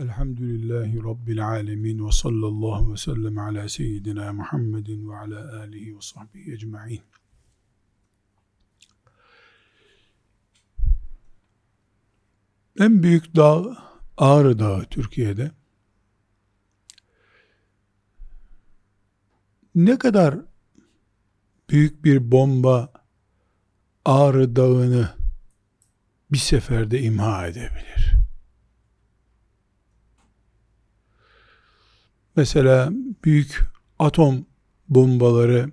Elhamdülillahi Rabbil alemin ve sallallahu ve sellem ala seyyidina Muhammedin ve ala alihi ve sahbihi ecma'in. En büyük dağ Ağrı Dağı Türkiye'de. Ne kadar büyük bir bomba Ağrı Dağı'nı bir seferde imha edebilir? Mesela büyük atom bombaları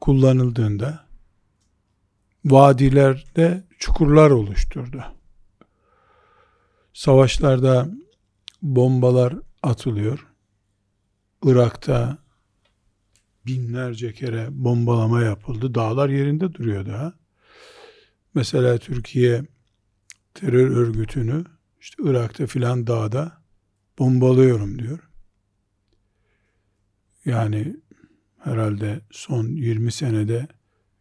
kullanıldığında vadilerde çukurlar oluşturdu. Savaşlarda bombalar atılıyor. Irak'ta binlerce kere bombalama yapıldı. Dağlar yerinde duruyor daha. Mesela Türkiye terör örgütünü işte Irak'ta filan dağda bombalıyorum diyor. Yani herhalde son 20 senede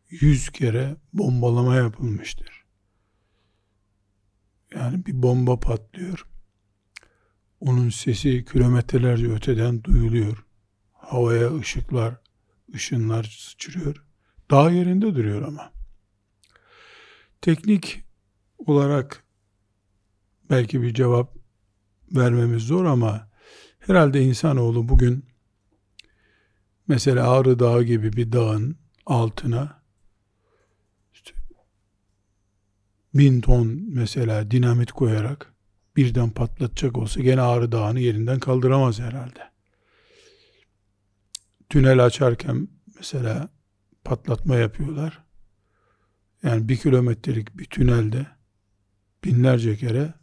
100 kere bombalama yapılmıştır. Yani bir bomba patlıyor. Onun sesi kilometrelerce öteden duyuluyor. Havaya ışıklar, ışınlar sıçrıyor. Dağ yerinde duruyor ama. Teknik olarak belki bir cevap vermemiz zor ama herhalde insanoğlu bugün mesela Ağrı Dağı gibi bir dağın altına işte bin ton mesela dinamit koyarak birden patlatacak olsa gene Ağrı Dağı'nı yerinden kaldıramaz herhalde. Tünel açarken mesela patlatma yapıyorlar. Yani bir kilometrelik bir tünelde binlerce kere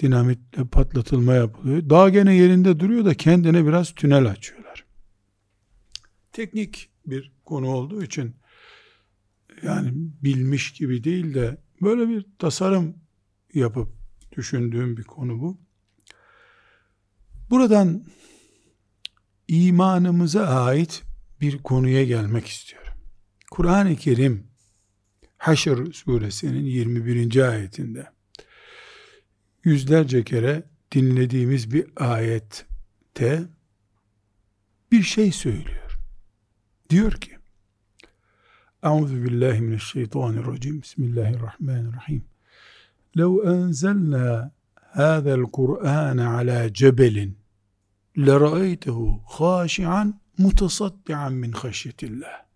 dinamitle patlatılma yapılıyor. Dağ gene yerinde duruyor da kendine biraz tünel açıyorlar. Teknik bir konu olduğu için yani bilmiş gibi değil de böyle bir tasarım yapıp düşündüğüm bir konu bu. Buradan imanımıza ait bir konuya gelmek istiyorum. Kur'an-ı Kerim Haşr suresinin 21. ayetinde yüzlerce kere dinlediğimiz bir ayette bir şey söylüyor. Diyor ki Euzu billahi mineşşeytanirracim. Bismillahirrahmanirrahim. Lev enzelna hâzel Kur'an ala cebelin lera'aytehu khâşi'an mutasaddian min haşyetillah.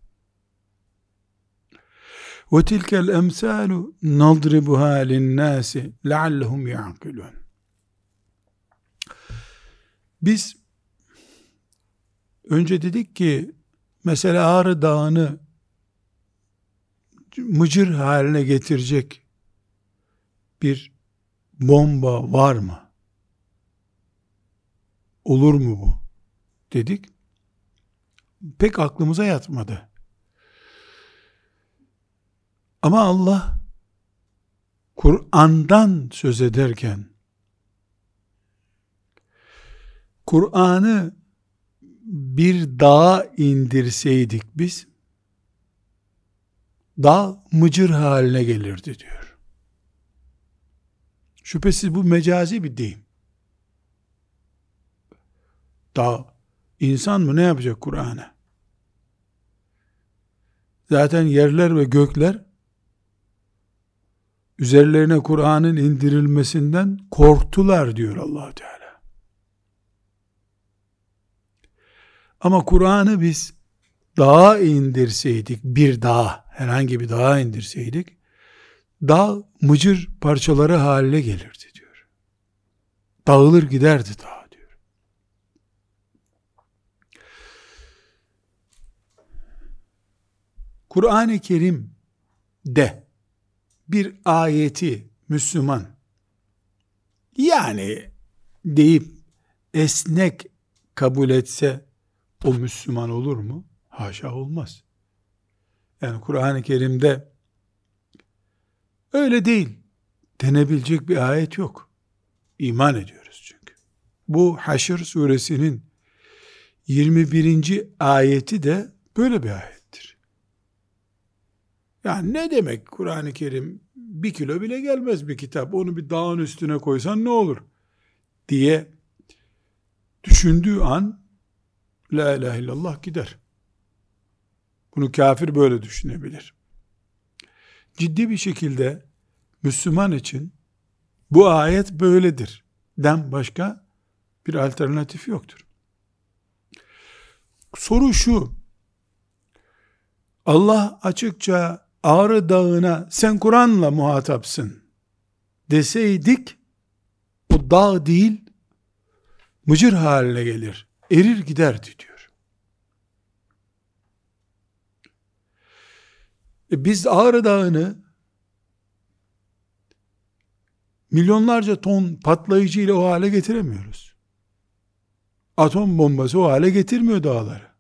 Ve tilkel emsalu nadribuha linnâsi leallehum ya'kilun. Biz önce dedik ki mesela Ağrı Dağı'nı mıcır haline getirecek bir bomba var mı? Olur mu bu? Dedik. Pek aklımıza yatmadı. Ama Allah Kur'an'dan söz ederken Kur'an'ı bir dağa indirseydik biz dağ mıcır haline gelirdi diyor. Şüphesiz bu mecazi bir deyim. Dağ insan mı ne yapacak Kur'an'a? Zaten yerler ve gökler üzerlerine Kur'an'ın indirilmesinden korktular diyor allah Teala. Ama Kur'an'ı biz dağa indirseydik, bir dağ, herhangi bir dağa indirseydik, dağ mıcır parçaları haline gelirdi diyor. Dağılır giderdi dağ diyor. Kur'an-ı Kerim de bir ayeti Müslüman yani deyip esnek kabul etse o Müslüman olur mu? Haşa olmaz. Yani Kur'an-ı Kerim'de öyle değil denebilecek bir ayet yok. İman ediyoruz çünkü. Bu Haşr suresinin 21. ayeti de böyle bir ayet. Yani ne demek Kur'an-ı Kerim bir kilo bile gelmez bir kitap. Onu bir dağın üstüne koysan ne olur? Diye düşündüğü an La ilahe illallah gider. Bunu kafir böyle düşünebilir. Ciddi bir şekilde Müslüman için bu ayet böyledir. Den başka bir alternatif yoktur. Soru şu. Allah açıkça Ağrı Dağı'na sen Kur'an'la muhatapsın deseydik o dağ değil mıcır haline gelir. Erir giderdi diyor. E biz Ağrı Dağı'nı milyonlarca ton patlayıcı ile o hale getiremiyoruz. Atom bombası o hale getirmiyor dağları.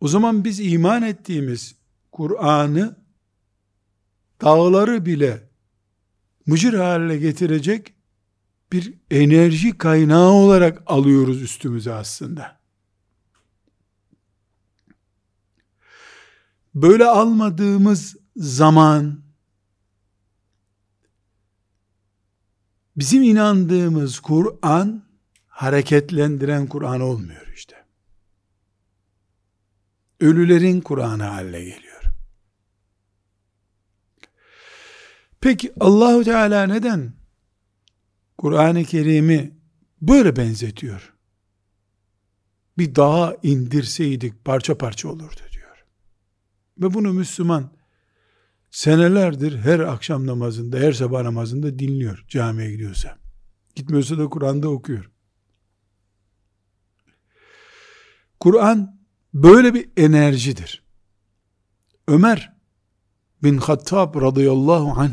O zaman biz iman ettiğimiz Kur'an'ı dağları bile mıcır haline getirecek bir enerji kaynağı olarak alıyoruz üstümüze aslında. Böyle almadığımız zaman bizim inandığımız Kur'an hareketlendiren Kur'an olmuyor işte. Ölülerin Kur'an'ı haline geliyor. Peki Allahu Teala neden Kur'an-ı Kerim'i böyle benzetiyor? Bir dağa indirseydik parça parça olurdu diyor. Ve bunu Müslüman senelerdir her akşam namazında, her sabah namazında dinliyor camiye gidiyorsa. Gitmiyorsa da Kur'an'da okuyor. Kur'an böyle bir enerjidir. Ömer bin Hattab radıyallahu anh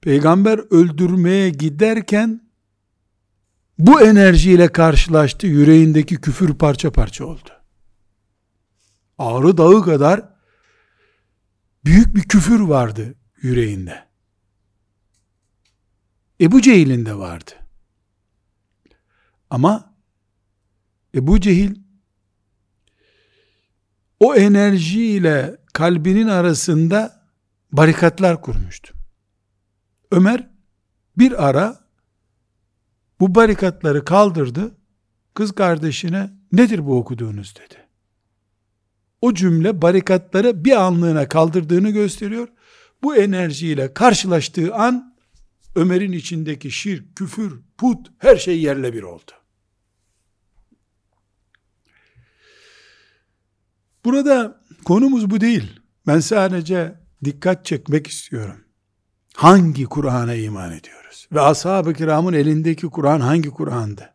peygamber öldürmeye giderken bu enerjiyle karşılaştı. Yüreğindeki küfür parça parça oldu. Ağrı dağı kadar büyük bir küfür vardı yüreğinde. Ebu Cehil'in de vardı. Ama Ebu Cehil o enerjiyle kalbinin arasında barikatlar kurmuştu. Ömer bir ara bu barikatları kaldırdı. Kız kardeşine nedir bu okuduğunuz dedi. O cümle barikatları bir anlığına kaldırdığını gösteriyor. Bu enerjiyle karşılaştığı an Ömer'in içindeki şirk, küfür, put her şey yerle bir oldu. Burada konumuz bu değil. Ben sadece dikkat çekmek istiyorum. Hangi Kur'an'a iman ediyoruz? Ve ashab-ı kiramın elindeki Kur'an hangi Kur'an'dı?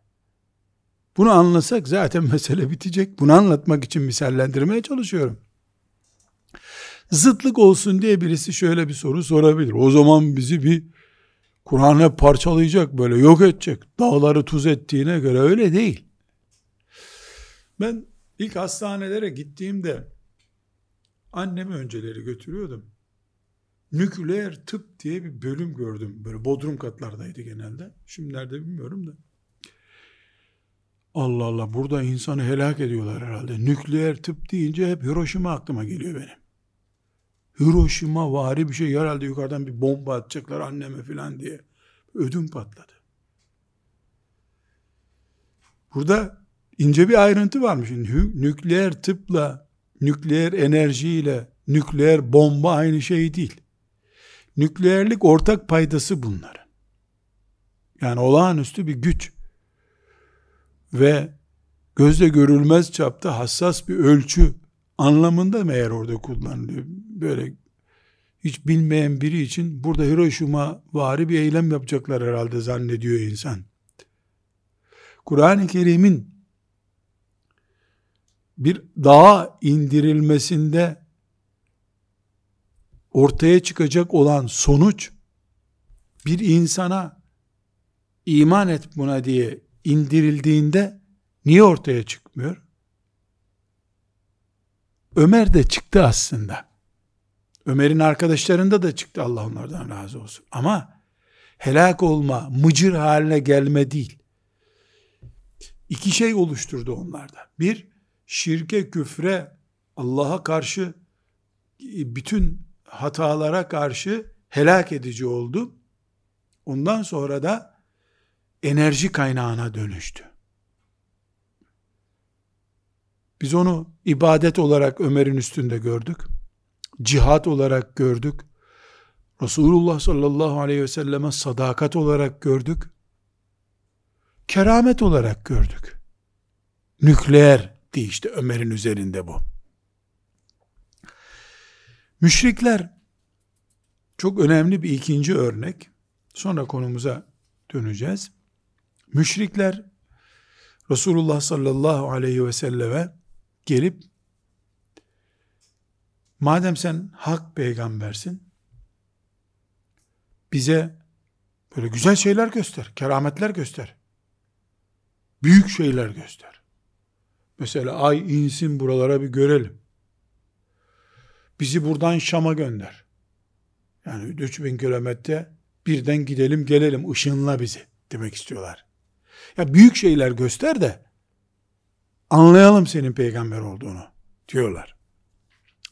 Bunu anlasak zaten mesele bitecek. Bunu anlatmak için misallendirmeye çalışıyorum. Zıtlık olsun diye birisi şöyle bir soru sorabilir. O zaman bizi bir Kur'an'ı parçalayacak, böyle yok edecek. Dağları tuz ettiğine göre öyle değil. Ben ilk hastanelere gittiğimde annemi önceleri götürüyordum. Nükleer tıp diye bir bölüm gördüm. Böyle bodrum katlardaydı genelde. Şimdi nerede bilmiyorum da. Allah Allah burada insanı helak ediyorlar herhalde. Nükleer tıp deyince hep Hiroşima aklıma geliyor benim. Hiroşima vari bir şey herhalde yukarıdan bir bomba atacaklar anneme filan diye. Ödüm patladı. Burada ince bir ayrıntı varmış. Nükleer tıpla, nükleer enerjiyle, nükleer bomba aynı şey değil. Nükleerlik ortak paydası bunlar. Yani olağanüstü bir güç ve gözle görülmez çapta hassas bir ölçü anlamında mı eğer orada kullanılıyor? Böyle hiç bilmeyen biri için burada Hiroşima vari bir eylem yapacaklar herhalde zannediyor insan. Kur'an-ı Kerim'in bir dağa indirilmesinde ortaya çıkacak olan sonuç bir insana iman et buna diye indirildiğinde niye ortaya çıkmıyor? Ömer de çıktı aslında. Ömer'in arkadaşlarında da çıktı Allah onlardan razı olsun. Ama helak olma, mıcır haline gelme değil. İki şey oluşturdu onlarda. Bir, şirke küfre Allah'a karşı bütün hatalara karşı helak edici oldu. Ondan sonra da enerji kaynağına dönüştü. Biz onu ibadet olarak Ömer'in üstünde gördük. Cihat olarak gördük. Resulullah sallallahu aleyhi ve selleme sadakat olarak gördük. Keramet olarak gördük. Nükleer di işte Ömer'in üzerinde bu. Müşrikler çok önemli bir ikinci örnek. Sonra konumuza döneceğiz. Müşrikler Resulullah sallallahu aleyhi ve selleme gelip madem sen hak peygambersin bize böyle güzel şeyler göster, kerametler göster. Büyük şeyler göster. Mesela ay insin buralara bir görelim. Bizi buradan Şam'a gönder. Yani 3000 kilometre birden gidelim gelelim ışınla bizi demek istiyorlar. Ya büyük şeyler göster de anlayalım senin peygamber olduğunu diyorlar.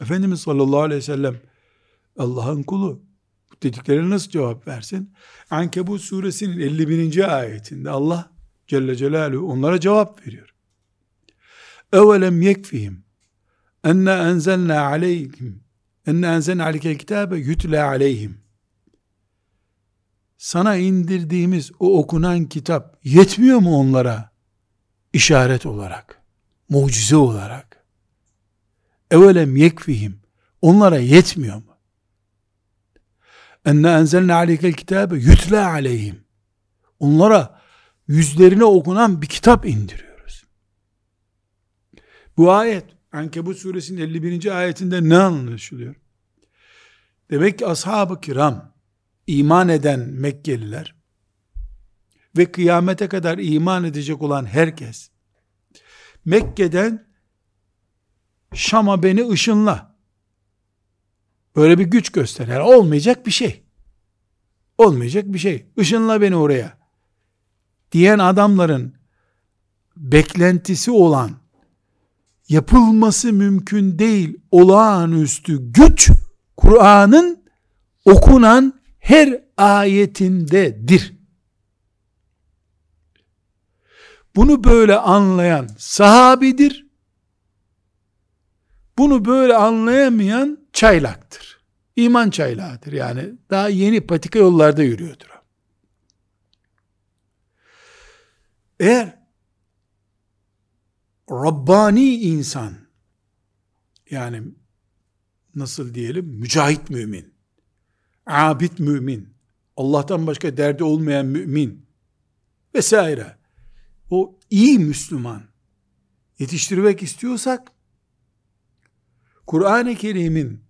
Efendimiz sallallahu aleyhi ve sellem Allah'ın kulu dediklerine nasıl cevap versin? Ankebut suresinin 51. ayetinde Allah Celle Celaluhu onlara cevap veriyor. Evelem yekfihim enna enzelna aleyhim enna enzelna aleykel kitabe yutle aleyhim sana indirdiğimiz o okunan kitap yetmiyor mu onlara? İşaret olarak mucize olarak. evelem yekfihim onlara yetmiyor mu? enne enzelne aleykel kitabe yütle aleyhim onlara yüzlerine okunan bir kitap indiriyoruz bu ayet Ankebut suresinin 51. ayetinde ne anlaşılıyor? Demek ki ashab-ı kiram, iman eden Mekkeliler ve kıyamete kadar iman edecek olan herkes, Mekke'den Şam'a beni ışınla. Böyle bir güç göster. Olmayacak bir şey. Olmayacak bir şey. Işınla beni oraya. Diyen adamların beklentisi olan yapılması mümkün değil olağanüstü güç Kur'an'ın okunan her ayetindedir. Bunu böyle anlayan sahabidir. Bunu böyle anlayamayan çaylaktır. İman çaylağıdır. Yani daha yeni patika yollarda yürüyordur. Eğer Rabbani insan. Yani nasıl diyelim? Mücahit mümin. Abid mümin. Allah'tan başka derdi olmayan mümin. Vesaire. O iyi Müslüman. Yetiştirmek istiyorsak Kur'an-ı Kerim'in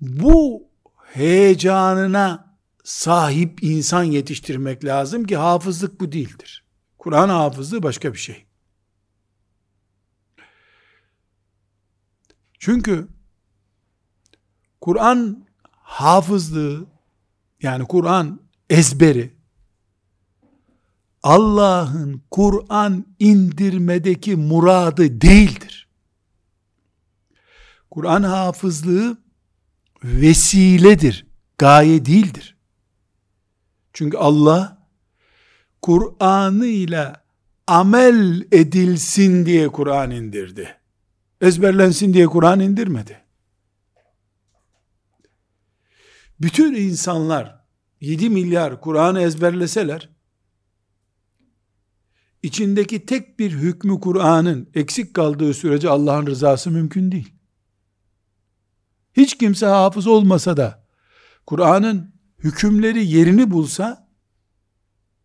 bu heyecanına sahip insan yetiştirmek lazım ki hafızlık bu değildir. Kur'an hafızlığı başka bir şey. Çünkü Kur'an hafızlığı yani Kur'an ezberi Allah'ın Kur'an indirmedeki muradı değildir. Kur'an hafızlığı vesiledir, gaye değildir. Çünkü Allah Kur'an'ı ile amel edilsin diye Kur'an indirdi ezberlensin diye Kur'an indirmedi. Bütün insanlar 7 milyar Kur'an'ı ezberleseler içindeki tek bir hükmü Kur'an'ın eksik kaldığı sürece Allah'ın rızası mümkün değil. Hiç kimse hafız olmasa da Kur'an'ın hükümleri yerini bulsa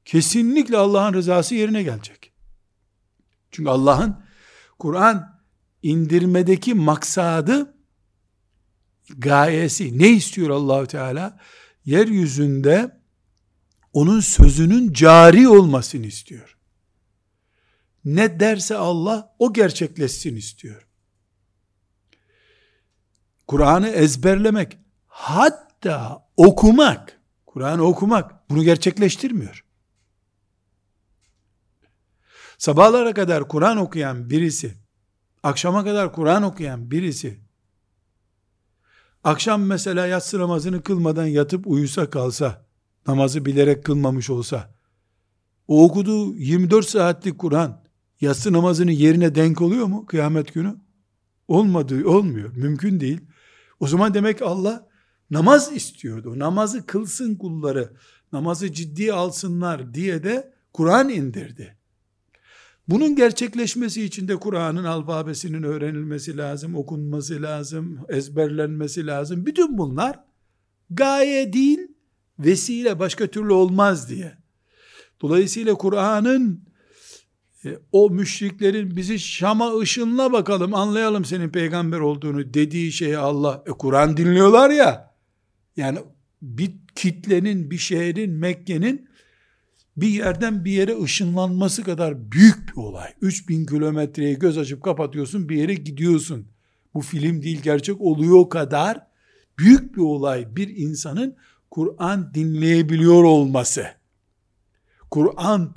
kesinlikle Allah'ın rızası yerine gelecek. Çünkü Allah'ın Kur'an indirmedeki maksadı gayesi ne istiyor Allahü Teala? Yeryüzünde onun sözünün cari olmasını istiyor. Ne derse Allah o gerçekleşsin istiyor. Kur'an'ı ezberlemek hatta okumak Kur'an'ı okumak bunu gerçekleştirmiyor. Sabahlara kadar Kur'an okuyan birisi akşama kadar Kur'an okuyan birisi, akşam mesela yatsı namazını kılmadan yatıp uyusa kalsa, namazı bilerek kılmamış olsa, o okuduğu 24 saatlik Kur'an, yatsı namazının yerine denk oluyor mu kıyamet günü? Olmadığı, olmuyor. Mümkün değil. O zaman demek Allah namaz istiyordu. Namazı kılsın kulları, namazı ciddi alsınlar diye de Kur'an indirdi. Bunun gerçekleşmesi için de Kur'an'ın alfabesinin öğrenilmesi lazım, okunması lazım, ezberlenmesi lazım. Bütün bunlar gaye değil, vesile başka türlü olmaz diye. Dolayısıyla Kur'an'ın e, o müşriklerin bizi Şam'a ışınla bakalım anlayalım senin peygamber olduğunu dediği şeyi Allah e, Kur'an dinliyorlar ya yani bir kitlenin bir şehrin Mekke'nin bir yerden bir yere ışınlanması kadar büyük bir olay. 3000 kilometreyi göz açıp kapatıyorsun bir yere gidiyorsun. Bu film değil gerçek oluyor kadar büyük bir olay bir insanın Kur'an dinleyebiliyor olması. Kur'an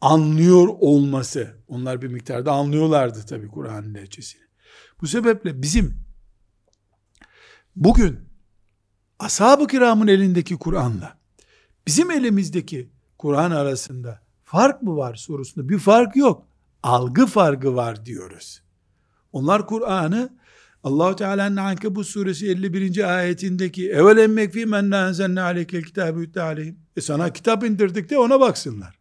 anlıyor olması. Onlar bir miktarda anlıyorlardı tabi Kur'an lehçesini. Bu sebeple bizim bugün ashab-ı kiramın elindeki Kur'an'la bizim elimizdeki Kur'an arasında fark mı var sorusunda bir fark yok. Algı farkı var diyoruz. Onlar Kur'an'ı Allahu Teala'nın Ankebut suresi 51. ayetindeki evvel emmek fi men enzelne aleykel kitabü aleyhim. E sana kitap indirdik de ona baksınlar.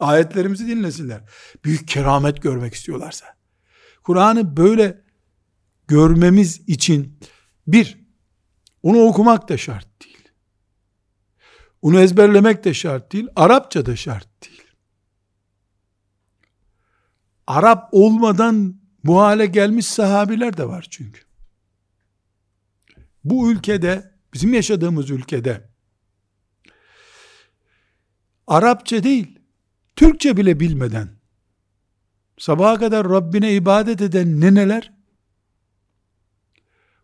Ayetlerimizi dinlesinler. Büyük keramet görmek istiyorlarsa. Kur'an'ı böyle görmemiz için bir, onu okumak da şart değil. Onu ezberlemek de şart değil. Arapça da şart değil. Arap olmadan bu hale gelmiş sahabiler de var çünkü. Bu ülkede, bizim yaşadığımız ülkede Arapça değil, Türkçe bile bilmeden sabaha kadar Rabbine ibadet eden neneler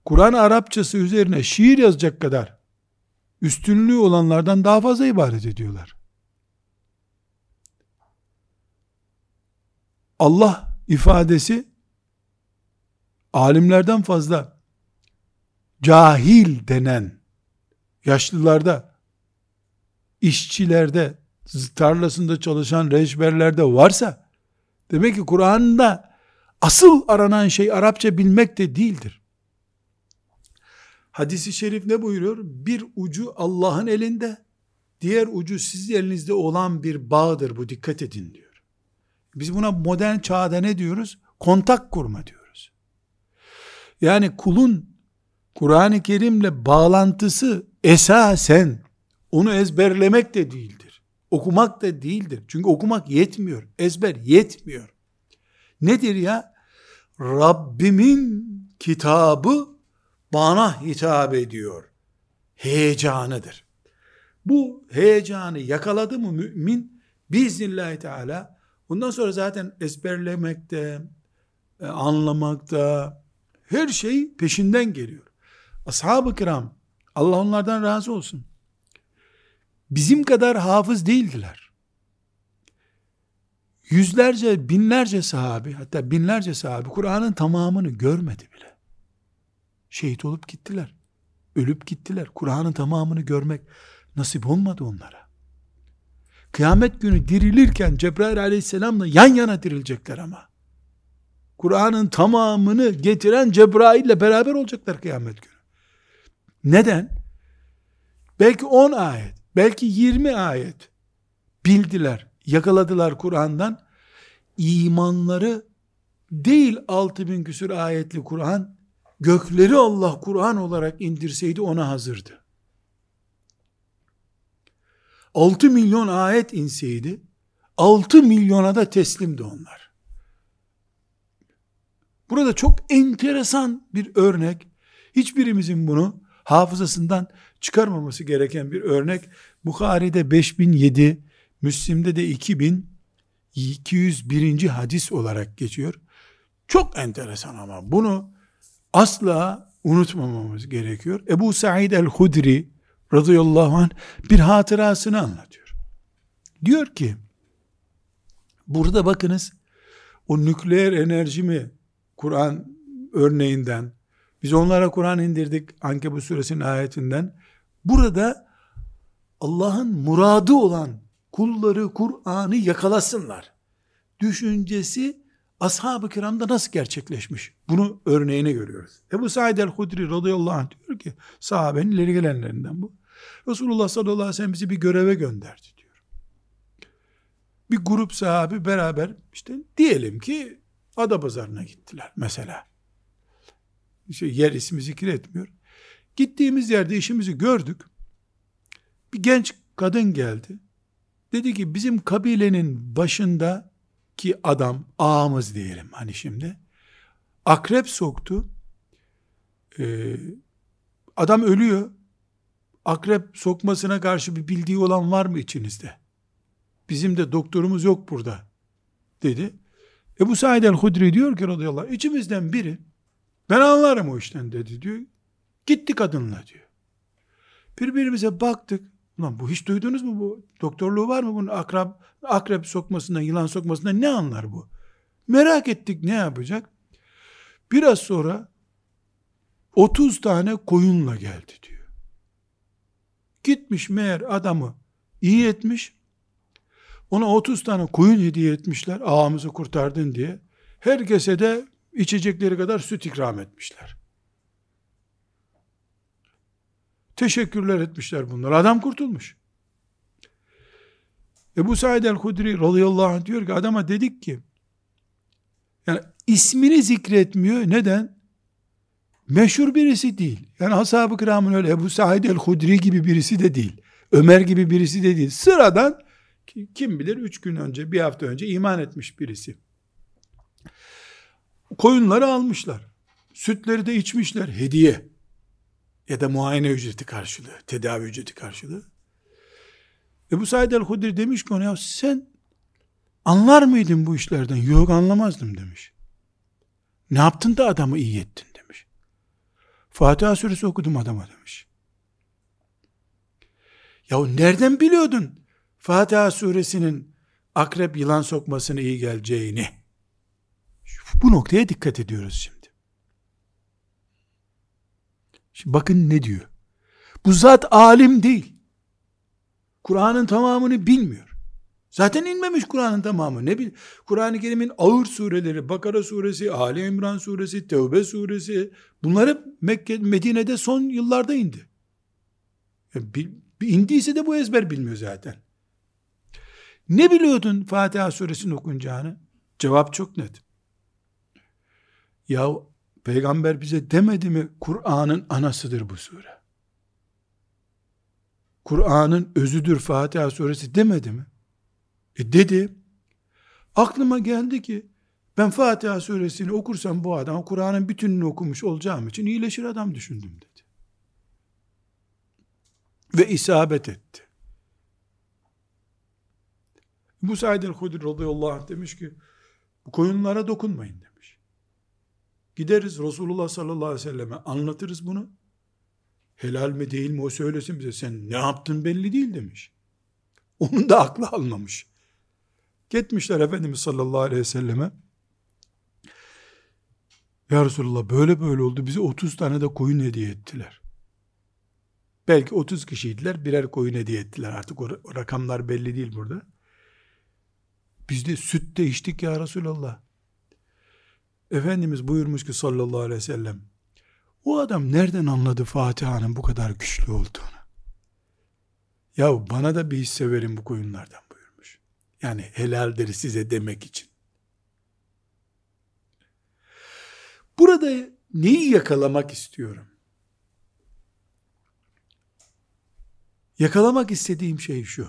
Kur'an Arapçası üzerine şiir yazacak kadar üstünlüğü olanlardan daha fazla ibadet ediyorlar. Allah ifadesi alimlerden fazla cahil denen yaşlılarda, işçilerde, tarlasında çalışan reşberlerde varsa, demek ki Kur'an'da asıl aranan şey Arapça bilmek de değildir. Hadisi şerif ne buyuruyor? Bir ucu Allah'ın elinde, diğer ucu sizin elinizde olan bir bağdır bu dikkat edin diyor. Biz buna modern çağda ne diyoruz? Kontak kurma diyoruz. Yani kulun Kur'an-ı Kerim'le bağlantısı esasen onu ezberlemek de değildir. Okumak da değildir. Çünkü okumak yetmiyor. Ezber yetmiyor. Nedir ya? Rabbimin kitabı bana hitap ediyor. Heyecanıdır. Bu heyecanı yakaladı mı mümin biiznillahü teala ondan sonra zaten ezberlemekte, e, anlamakta her şey peşinden geliyor. Ashab-ı kiram Allah onlardan razı olsun. Bizim kadar hafız değildiler. Yüzlerce, binlerce sahabi, hatta binlerce sahabi Kur'an'ın tamamını görmedi bile. Şehit olup gittiler. Ölüp gittiler. Kur'an'ın tamamını görmek nasip olmadı onlara. Kıyamet günü dirilirken Cebrail aleyhisselamla yan yana dirilecekler ama. Kur'an'ın tamamını getiren Cebrail ile beraber olacaklar kıyamet günü. Neden? Belki 10 ayet, belki 20 ayet bildiler, yakaladılar Kur'an'dan. İmanları değil 6000 küsur ayetli Kur'an gökleri Allah Kur'an olarak indirseydi ona hazırdı. 6 milyon ayet inseydi 6 milyona da teslimdi onlar. Burada çok enteresan bir örnek. Hiçbirimizin bunu hafızasından çıkarmaması gereken bir örnek. Bukhari'de 5007, Müslim'de de 2201. hadis olarak geçiyor. Çok enteresan ama bunu asla unutmamamız gerekiyor. Ebu Said el-Hudri radıyallahu anh bir hatırasını anlatıyor. Diyor ki burada bakınız o nükleer enerji mi Kur'an örneğinden, biz onlara Kur'an indirdik Ankebut suresinin ayetinden. Burada Allah'ın muradı olan kulları Kur'an'ı yakalasınlar. Düşüncesi ashab-ı kiramda nasıl gerçekleşmiş? Bunu örneğine görüyoruz. Ebu Said el-Hudri radıyallahu anh diyor ki sahabenin ileri gelenlerinden bu. Resulullah sallallahu aleyhi ve sellem bizi bir göreve gönderdi diyor. Bir grup sahabi beraber işte diyelim ki Adapazarı'na gittiler mesela. İşte yer ismi zikretmiyor. Gittiğimiz yerde işimizi gördük. Bir genç kadın geldi. Dedi ki bizim kabilenin başında ki adam ağamız diyelim hani şimdi. Akrep soktu. Ee, adam ölüyor. Akrep sokmasına karşı bir bildiği olan var mı içinizde? Bizim de doktorumuz yok burada dedi. Ebu Said el-Hudri diyor ki radıyallahu anh, içimizden biri ben anlarım o işten dedi diyor. Gitti kadınla diyor. Birbirimize baktık Ulan bu hiç duydunuz mu bu? Doktorluğu var mı bunun? Akrep, akrep sokmasından, yılan sokmasından ne anlar bu? Merak ettik ne yapacak? Biraz sonra 30 tane koyunla geldi diyor. Gitmiş meğer adamı iyi etmiş. Ona 30 tane koyun hediye etmişler. Ağamızı kurtardın diye. Herkese de içecekleri kadar süt ikram etmişler. Teşekkürler etmişler bunlar. Adam kurtulmuş. Ebu Said el-Hudri radıyallahu anh diyor ki adama dedik ki yani ismini zikretmiyor. Neden? Meşhur birisi değil. Yani ashab-ı kiramın öyle Ebu Said el-Hudri gibi birisi de değil. Ömer gibi birisi de değil. Sıradan kim bilir üç gün önce, bir hafta önce iman etmiş birisi. Koyunları almışlar. Sütleri de içmişler. Hediye ya da muayene ücreti karşılığı, tedavi ücreti karşılığı. Ebu Said el-Hudri demiş ki ona ya sen anlar mıydın bu işlerden? Yok anlamazdım demiş. Ne yaptın da adamı iyi ettin demiş. Fatiha suresi okudum adama demiş. Ya nereden biliyordun Fatiha suresinin akrep yılan sokmasına iyi geleceğini? Bu noktaya dikkat ediyoruz şimdi. Şimdi bakın ne diyor. Bu zat alim değil. Kur'an'ın tamamını bilmiyor. Zaten inmemiş Kur'an'ın tamamı. Ne bil? Kur'an-ı Kerim'in ağır sureleri, Bakara suresi, Ali İmran suresi, Tevbe suresi, bunları Mekke, Medine'de son yıllarda indi. Yani indiyse de bu ezber bilmiyor zaten. Ne biliyordun Fatiha suresini okunacağını? Cevap çok net. Ya Peygamber bize demedi mi Kur'an'ın anasıdır bu sure. Kur'an'ın özüdür Fatiha suresi demedi mi? E dedi. Aklıma geldi ki ben Fatiha suresini okursam bu adam Kur'an'ın bütününü okumuş olacağım için iyileşir adam düşündüm dedi. Ve isabet etti. Bu Said el-Hudri radıyallahu anh demiş ki bu koyunlara dokunmayın. Gideriz Resulullah sallallahu aleyhi ve selleme anlatırız bunu. Helal mi değil mi o söylesin bize. Sen ne yaptın belli değil demiş. Onun da aklı almamış. Gitmişler Efendimiz sallallahu aleyhi ve selleme. Ya Resulullah böyle böyle oldu. Bize 30 tane de koyun hediye ettiler. Belki 30 kişiydiler. Birer koyun hediye ettiler. Artık o, rakamlar belli değil burada. Biz de süt de içtik ya Resulallah. Efendimiz buyurmuş ki sallallahu aleyhi ve sellem o adam nereden anladı Fatiha'nın bu kadar güçlü olduğunu? Ya bana da bir hisse verin bu koyunlardan buyurmuş. Yani helaldir size demek için. Burada neyi yakalamak istiyorum? Yakalamak istediğim şey şu.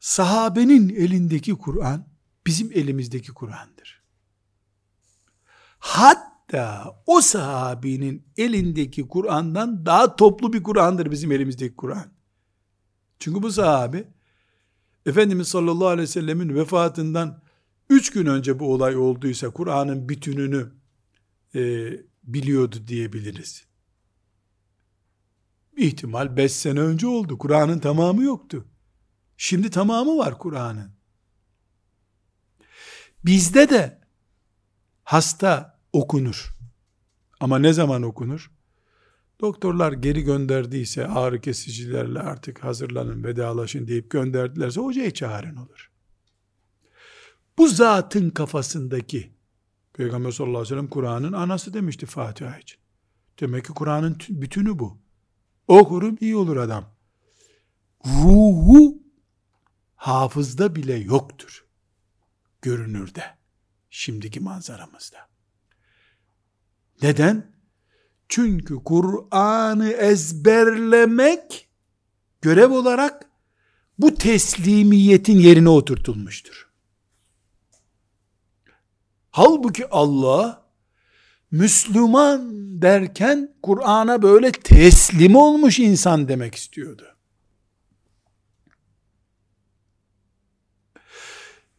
Sahabenin elindeki Kur'an bizim elimizdeki Kur'an'dır. Hatta o sahabinin elindeki Kur'an'dan daha toplu bir Kur'an'dır bizim elimizdeki Kur'an. Çünkü bu sahabi Efendimiz sallallahu aleyhi ve sellemin vefatından üç gün önce bu olay olduysa Kur'an'ın bütününü e, biliyordu diyebiliriz. İhtimal beş sene önce oldu. Kur'an'ın tamamı yoktu. Şimdi tamamı var Kur'an'ın. Bizde de hasta okunur. Ama ne zaman okunur? Doktorlar geri gönderdiyse ağrı kesicilerle artık hazırlanın vedalaşın deyip gönderdilerse hocayı çağırın olur. Bu zatın kafasındaki Peygamber sallallahu aleyhi ve sellem Kur'an'ın anası demişti Fatiha için. Demek ki Kur'an'ın bütünü bu. Okurum iyi olur adam. Ruhu hafızda bile yoktur. Görünürde. Şimdiki manzaramızda. Neden? Çünkü Kur'an'ı ezberlemek görev olarak bu teslimiyetin yerine oturtulmuştur. Halbuki Allah Müslüman derken Kur'an'a böyle teslim olmuş insan demek istiyordu.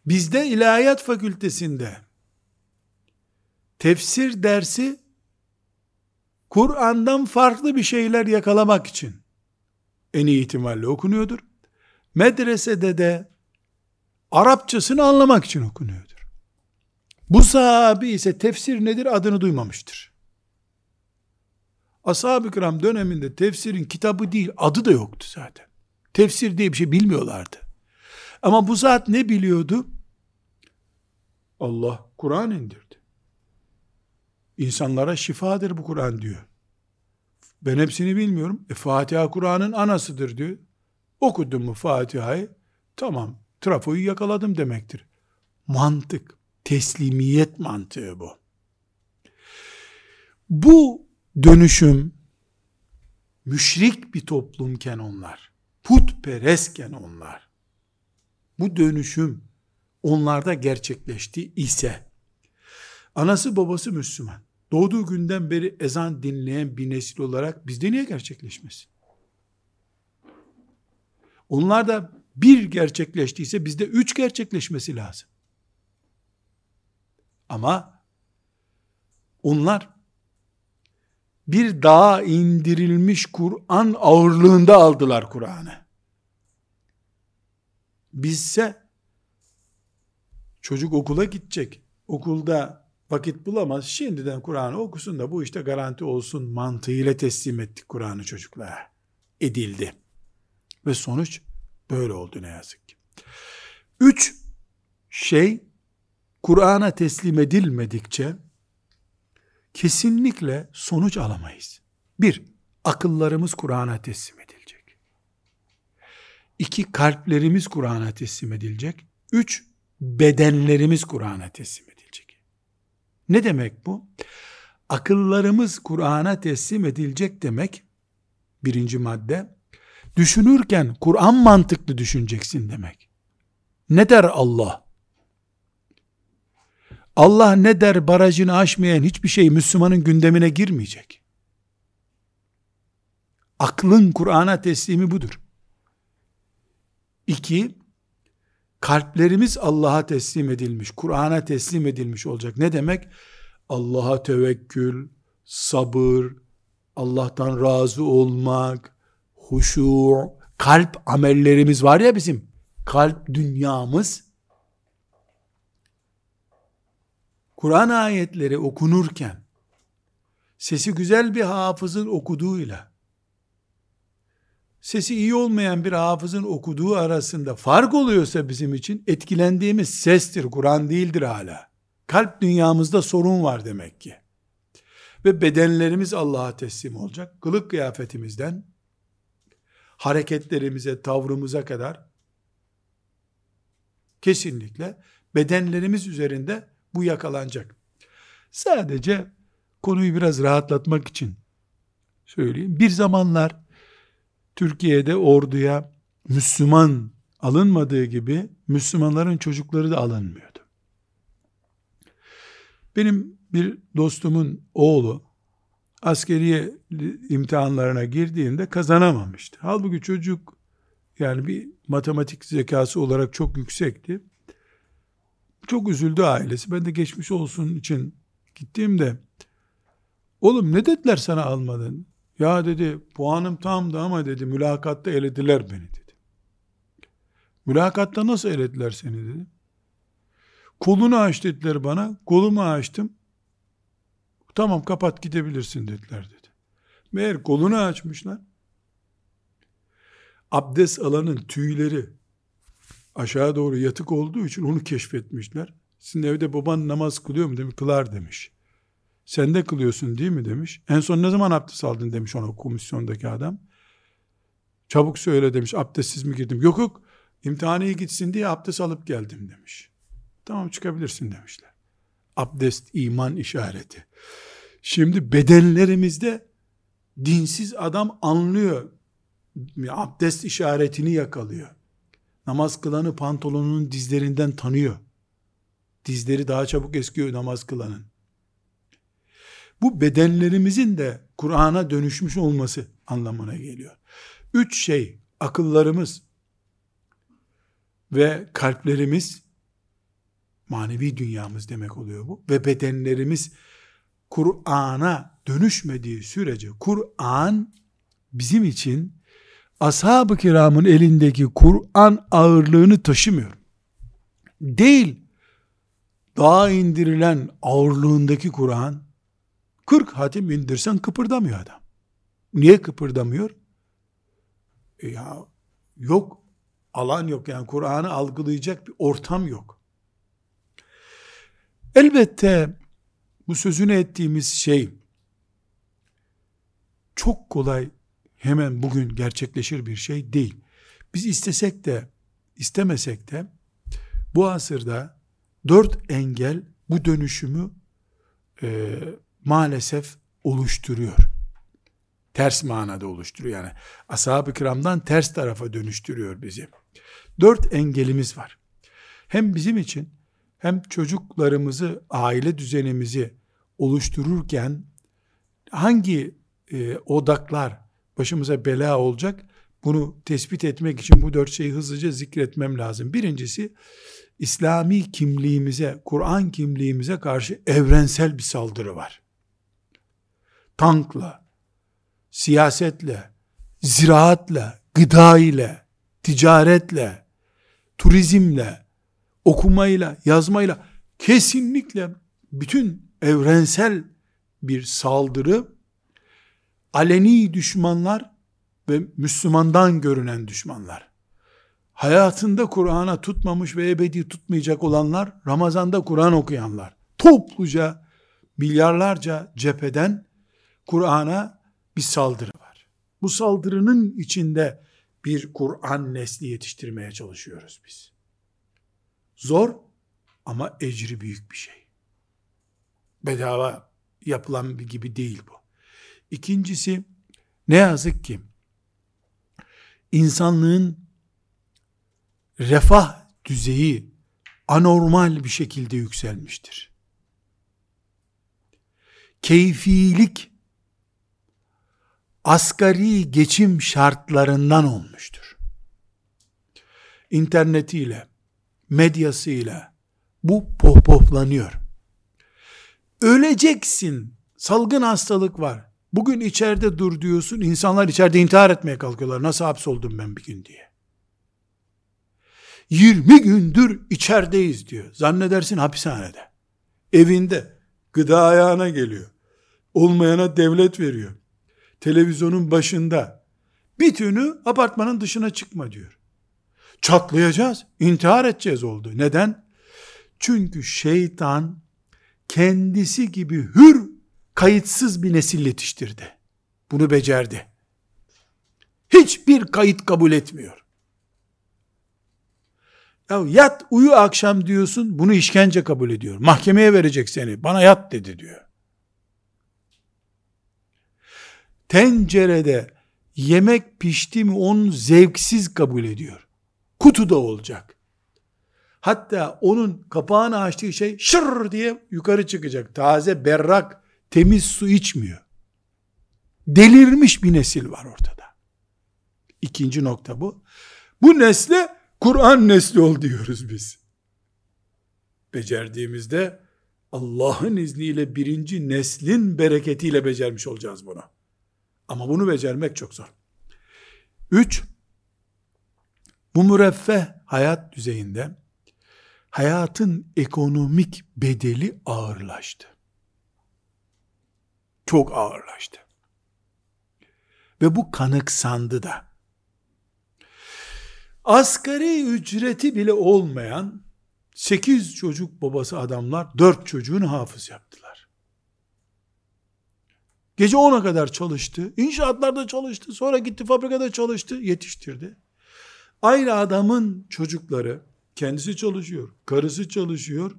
Bizde ilahiyat fakültesinde tefsir dersi Kur'an'dan farklı bir şeyler yakalamak için en iyi ihtimalle okunuyordur. Medresede de Arapçasını anlamak için okunuyordur. Bu sahabi ise tefsir nedir adını duymamıştır. Ashab-ı kiram döneminde tefsirin kitabı değil adı da yoktu zaten. Tefsir diye bir şey bilmiyorlardı. Ama bu zat ne biliyordu? Allah Kur'an indirdi. İnsanlara şifadır bu Kur'an diyor. Ben hepsini bilmiyorum. E, Fatiha Kur'an'ın anasıdır diyor. Okudum mu Fatiha'yı? Tamam, trafoyu yakaladım demektir. Mantık, teslimiyet mantığı bu. Bu dönüşüm müşrik bir toplumken onlar, putperestken onlar, bu dönüşüm onlarda gerçekleşti ise, anası babası Müslüman, doğduğu günden beri ezan dinleyen bir nesil olarak bizde niye gerçekleşmesin? Onlar da bir gerçekleştiyse bizde üç gerçekleşmesi lazım. Ama onlar bir dağa indirilmiş Kur'an ağırlığında aldılar Kur'an'ı. Bizse çocuk okula gidecek. Okulda vakit bulamaz. Şimdiden Kur'an'ı okusun da bu işte garanti olsun mantığıyla teslim ettik Kur'an'ı çocuklara. Edildi. Ve sonuç böyle oldu ne yazık ki. Üç şey Kur'an'a teslim edilmedikçe kesinlikle sonuç alamayız. Bir, akıllarımız Kur'an'a teslim edilecek. İki, kalplerimiz Kur'an'a teslim edilecek. Üç, bedenlerimiz Kur'an'a teslim. Ne demek bu? Akıllarımız Kur'an'a teslim edilecek demek, birinci madde, düşünürken Kur'an mantıklı düşüneceksin demek. Ne der Allah? Allah ne der barajını aşmayan hiçbir şey Müslümanın gündemine girmeyecek. Aklın Kur'an'a teslimi budur. İki, kalplerimiz Allah'a teslim edilmiş, Kur'an'a teslim edilmiş olacak. Ne demek? Allah'a tevekkül, sabır, Allah'tan razı olmak, huşu, kalp amellerimiz var ya bizim, kalp dünyamız, Kur'an ayetleri okunurken, sesi güzel bir hafızın okuduğuyla, sesi iyi olmayan bir hafızın okuduğu arasında fark oluyorsa bizim için etkilendiğimiz sestir, Kur'an değildir hala. Kalp dünyamızda sorun var demek ki. Ve bedenlerimiz Allah'a teslim olacak. Kılık kıyafetimizden hareketlerimize, tavrımıza kadar kesinlikle bedenlerimiz üzerinde bu yakalanacak. Sadece konuyu biraz rahatlatmak için söyleyeyim. Bir zamanlar Türkiye'de orduya Müslüman alınmadığı gibi Müslümanların çocukları da alınmıyordu. Benim bir dostumun oğlu askeriye imtihanlarına girdiğinde kazanamamıştı. Halbuki çocuk yani bir matematik zekası olarak çok yüksekti. Çok üzüldü ailesi. Ben de geçmiş olsun için gittiğimde oğlum ne dediler sana almadın? Ya dedi puanım tamdı ama dedi mülakatta elediler beni dedi. Mülakatta nasıl elediler seni dedi. Kolunu aç dediler bana. Kolumu açtım. Tamam kapat gidebilirsin dediler dedi. Meğer kolunu açmışlar. Abdest alanın tüyleri aşağı doğru yatık olduğu için onu keşfetmişler. Sizin evde baban namaz kılıyor mu demiş. Kılar demiş. Sen de kılıyorsun değil mi demiş. En son ne zaman abdest aldın demiş ona komisyondaki adam. Çabuk söyle demiş. Abdestsiz mi girdim? Yok yok. İmtihaneye gitsin diye abdest alıp geldim demiş. Tamam çıkabilirsin demişler. Abdest iman işareti. Şimdi bedenlerimizde dinsiz adam anlıyor. Abdest işaretini yakalıyor. Namaz kılanı pantolonunun dizlerinden tanıyor. Dizleri daha çabuk eskiyor namaz kılanın. Bu bedenlerimizin de Kur'an'a dönüşmüş olması anlamına geliyor. Üç şey, akıllarımız ve kalplerimiz, manevi dünyamız demek oluyor bu, ve bedenlerimiz Kur'an'a dönüşmediği sürece, Kur'an bizim için ashab-ı kiramın elindeki Kur'an ağırlığını taşımıyor. Değil, dağa indirilen ağırlığındaki Kur'an, 40 hatim indirsen kıpırdamıyor adam. Niye kıpırdamıyor? E ya yok, alan yok yani Kur'an'ı algılayacak bir ortam yok. Elbette bu sözünü ettiğimiz şey çok kolay hemen bugün gerçekleşir bir şey değil. Biz istesek de istemesek de bu asırda dört engel bu dönüşümü e, maalesef oluşturuyor. Ters manada oluşturuyor yani. Ashab-ı kiramdan ters tarafa dönüştürüyor bizi. Dört engelimiz var. Hem bizim için hem çocuklarımızı, aile düzenimizi oluştururken hangi e, odaklar başımıza bela olacak bunu tespit etmek için bu dört şeyi hızlıca zikretmem lazım. Birincisi İslami kimliğimize, Kur'an kimliğimize karşı evrensel bir saldırı var. Tankla, siyasetle, ziraatla, gıda ile, ticaretle, turizmle, okumayla, yazmayla kesinlikle bütün evrensel bir saldırı aleni düşmanlar ve Müslümandan görünen düşmanlar. Hayatında Kur'an'a tutmamış ve ebedi tutmayacak olanlar, Ramazan'da Kur'an okuyanlar. Topluca, milyarlarca cepheden Kur'an'a bir saldırı var. Bu saldırının içinde bir Kur'an nesli yetiştirmeye çalışıyoruz biz. Zor ama ecri büyük bir şey. Bedava yapılan bir gibi değil bu. İkincisi ne yazık ki insanlığın refah düzeyi anormal bir şekilde yükselmiştir. Keyfilik asgari geçim şartlarından olmuştur. İnternetiyle, medyasıyla bu pohpohlanıyor. Öleceksin, salgın hastalık var. Bugün içeride dur diyorsun, insanlar içeride intihar etmeye kalkıyorlar. Nasıl hapsoldum ben bir gün diye. 20 gündür içerideyiz diyor. Zannedersin hapishanede. Evinde gıda ayağına geliyor. Olmayana devlet veriyor. Televizyonun başında. Bir tünü apartmanın dışına çıkma diyor. Çatlayacağız, intihar edeceğiz oldu. Neden? Çünkü şeytan kendisi gibi hür kayıtsız bir nesil yetiştirdi. Bunu becerdi. Hiçbir kayıt kabul etmiyor. Ya yat uyu akşam diyorsun bunu işkence kabul ediyor. Mahkemeye verecek seni. Bana yat dedi diyor. Tencerede yemek pişti mi onu zevksiz kabul ediyor. Kutuda olacak. Hatta onun kapağını açtığı şey şır diye yukarı çıkacak. Taze, berrak, temiz su içmiyor. Delirmiş bir nesil var ortada. İkinci nokta bu. Bu nesle Kur'an nesli ol diyoruz biz. Becerdiğimizde Allah'ın izniyle birinci neslin bereketiyle becermiş olacağız bunu. Ama bunu becermek çok zor. Üç, bu müreffeh hayat düzeyinde hayatın ekonomik bedeli ağırlaştı. Çok ağırlaştı. Ve bu kanıksandı da. Asgari ücreti bile olmayan 8 çocuk babası adamlar 4 çocuğunu hafız yaptılar. Gece 10'a kadar çalıştı. İnşaatlarda çalıştı. Sonra gitti fabrikada çalıştı. Yetiştirdi. Aynı adamın çocukları kendisi çalışıyor. Karısı çalışıyor.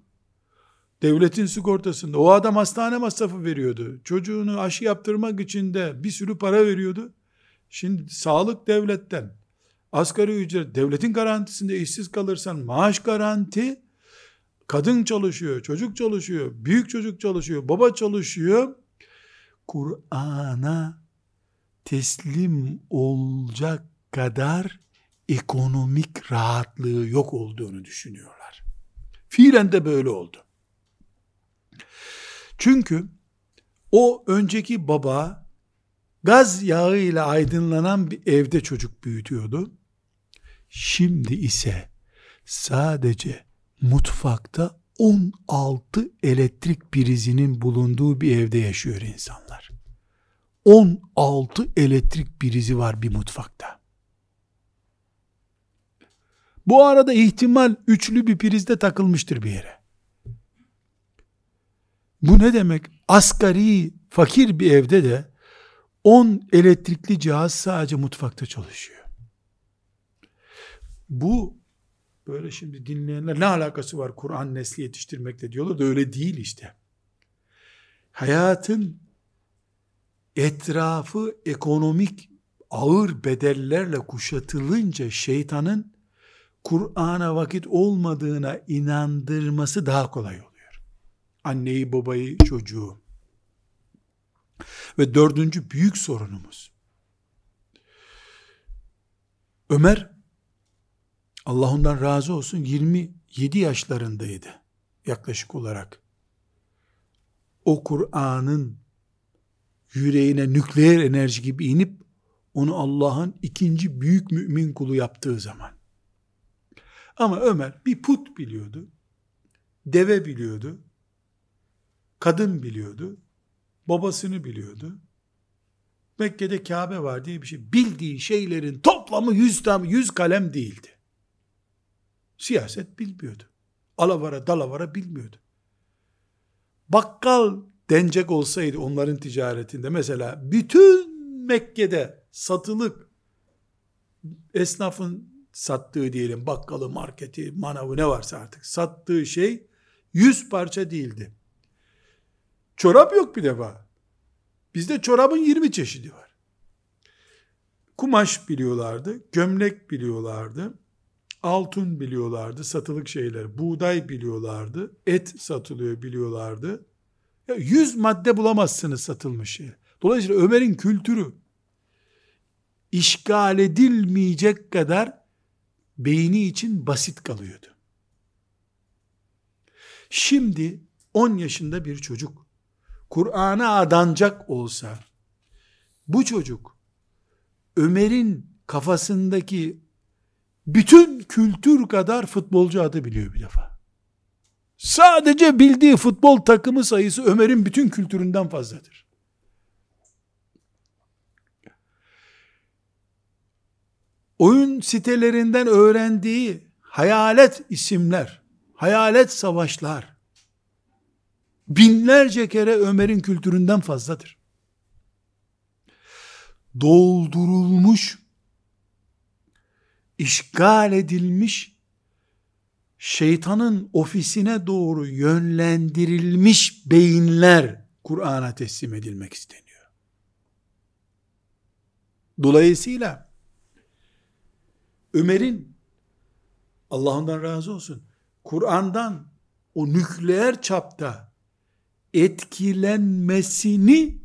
Devletin sigortasında. O adam hastane masrafı veriyordu. Çocuğunu aşı yaptırmak için de bir sürü para veriyordu. Şimdi sağlık devletten. Asgari ücret devletin garantisinde işsiz kalırsan maaş garanti. Kadın çalışıyor, çocuk çalışıyor, büyük çocuk çalışıyor, baba çalışıyor. Kur'an'a teslim olacak kadar ekonomik rahatlığı yok olduğunu düşünüyorlar. Fiilen de böyle oldu. Çünkü o önceki baba gaz yağı ile aydınlanan bir evde çocuk büyütüyordu. Şimdi ise sadece mutfakta 16 elektrik prizinin bulunduğu bir evde yaşıyor insanlar. 16 elektrik prizi var bir mutfakta. Bu arada ihtimal üçlü bir prizde takılmıştır bir yere. Bu ne demek? Asgari fakir bir evde de 10 elektrikli cihaz sadece mutfakta çalışıyor. Bu böyle şimdi dinleyenler ne alakası var Kur'an nesli yetiştirmekle diyorlar da öyle değil işte. Hayatın etrafı ekonomik ağır bedellerle kuşatılınca şeytanın Kur'an'a vakit olmadığına inandırması daha kolay oluyor. Anneyi, babayı, çocuğu. Ve dördüncü büyük sorunumuz. Ömer, Allah ondan razı olsun 27 yaşlarındaydı yaklaşık olarak. O Kur'an'ın yüreğine nükleer enerji gibi inip onu Allah'ın ikinci büyük mümin kulu yaptığı zaman. Ama Ömer bir put biliyordu. Deve biliyordu. Kadın biliyordu. Babasını biliyordu. Mekke'de Kabe var diye bir şey. Bildiği şeylerin toplamı yüz, tam, yüz kalem değildi. Siyaset bilmiyordu. Alavara dalavara bilmiyordu. Bakkal denecek olsaydı onların ticaretinde mesela bütün Mekke'de satılık esnafın sattığı diyelim bakkalı, marketi, manavı ne varsa artık sattığı şey 100 parça değildi. Çorap yok bir defa. Bizde çorabın 20 çeşidi var. Kumaş biliyorlardı, gömlek biliyorlardı, altın biliyorlardı, satılık şeyler, buğday biliyorlardı, et satılıyor biliyorlardı. Ya 100 madde bulamazsınız satılmış şey. Dolayısıyla Ömer'in kültürü işgal edilmeyecek kadar beyni için basit kalıyordu. Şimdi 10 yaşında bir çocuk Kur'an'a adanacak olsa bu çocuk Ömer'in kafasındaki bütün kültür kadar futbolcu adı biliyor bir defa. Sadece bildiği futbol takımı sayısı Ömer'in bütün kültüründen fazladır. oyun sitelerinden öğrendiği hayalet isimler, hayalet savaşlar, binlerce kere Ömer'in kültüründen fazladır. Doldurulmuş, işgal edilmiş, şeytanın ofisine doğru yönlendirilmiş beyinler Kur'an'a teslim edilmek isteniyor. Dolayısıyla Ömer'in Allah ondan razı olsun Kur'an'dan o nükleer çapta etkilenmesini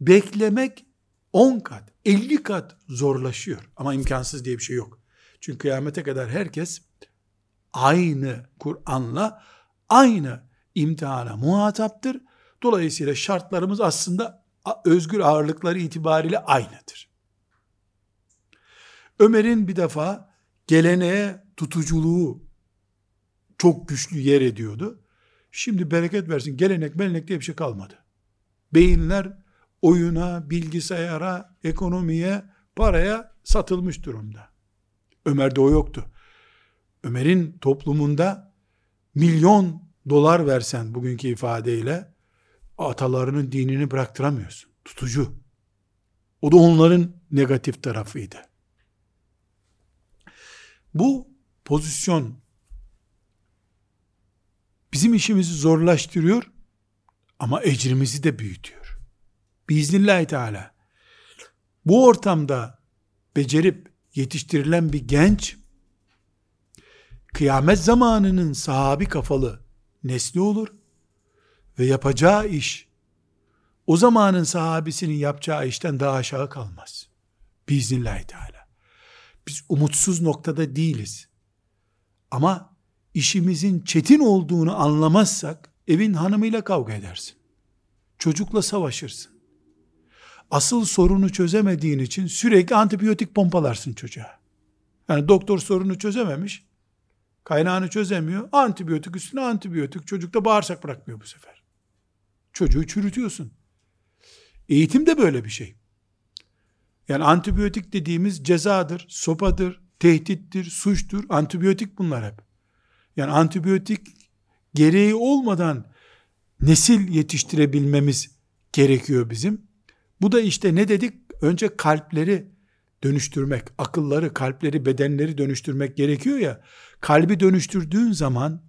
beklemek 10 kat, 50 kat zorlaşıyor. Ama imkansız diye bir şey yok. Çünkü kıyamete kadar herkes aynı Kur'an'la aynı imtihana muhataptır. Dolayısıyla şartlarımız aslında özgür ağırlıkları itibariyle aynıdır. Ömer'in bir defa geleneğe tutuculuğu çok güçlü yer ediyordu. Şimdi bereket versin gelenek melenek diye bir şey kalmadı. Beyinler oyuna, bilgisayara, ekonomiye, paraya satılmış durumda. Ömer'de o yoktu. Ömer'in toplumunda milyon dolar versen bugünkü ifadeyle atalarının dinini bıraktıramıyorsun. Tutucu. O da onların negatif tarafıydı. Bu pozisyon bizim işimizi zorlaştırıyor ama ecrimizi de büyütüyor. Biiznillahü Teala bu ortamda becerip yetiştirilen bir genç kıyamet zamanının sahabi kafalı nesli olur ve yapacağı iş o zamanın sahabisinin yapacağı işten daha aşağı kalmaz. Biiznillahü Teala. Biz umutsuz noktada değiliz. Ama işimizin çetin olduğunu anlamazsak evin hanımıyla kavga edersin. Çocukla savaşırsın. Asıl sorunu çözemediğin için sürekli antibiyotik pompalarsın çocuğa. Yani doktor sorunu çözememiş, kaynağını çözemiyor, antibiyotik üstüne antibiyotik, çocuk da bağırsak bırakmıyor bu sefer. Çocuğu çürütüyorsun. Eğitim de böyle bir şey. Yani antibiyotik dediğimiz cezadır, sopadır, tehdittir, suçtur. Antibiyotik bunlar hep. Yani antibiyotik gereği olmadan nesil yetiştirebilmemiz gerekiyor bizim. Bu da işte ne dedik? Önce kalpleri dönüştürmek, akılları, kalpleri, bedenleri dönüştürmek gerekiyor ya. Kalbi dönüştürdüğün zaman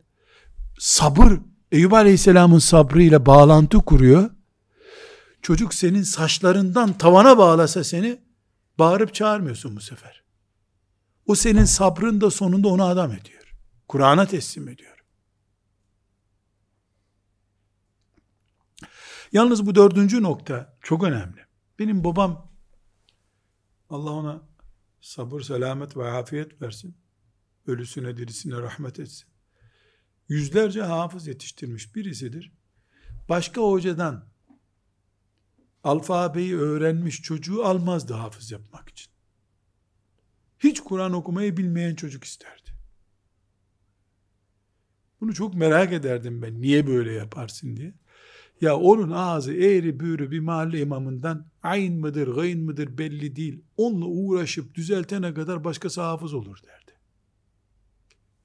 sabır, Eyüp Aleyhisselam'ın sabrıyla bağlantı kuruyor. Çocuk senin saçlarından tavana bağlasa seni bağırıp çağırmıyorsun bu sefer. O senin sabrın da sonunda onu adam ediyor. Kur'an'a teslim ediyor. Yalnız bu dördüncü nokta çok önemli. Benim babam Allah ona sabır, selamet ve afiyet versin. Ölüsüne dirisine rahmet etsin. Yüzlerce hafız yetiştirmiş birisidir. Başka hocadan alfabeyi öğrenmiş çocuğu almazdı hafız yapmak için. Hiç Kur'an okumayı bilmeyen çocuk isterdi. Bunu çok merak ederdim ben. Niye böyle yaparsın diye. Ya onun ağzı eğri büğrü bir mahalle imamından ayn mıdır, gayn mıdır belli değil. Onunla uğraşıp düzeltene kadar başkası hafız olur derdi.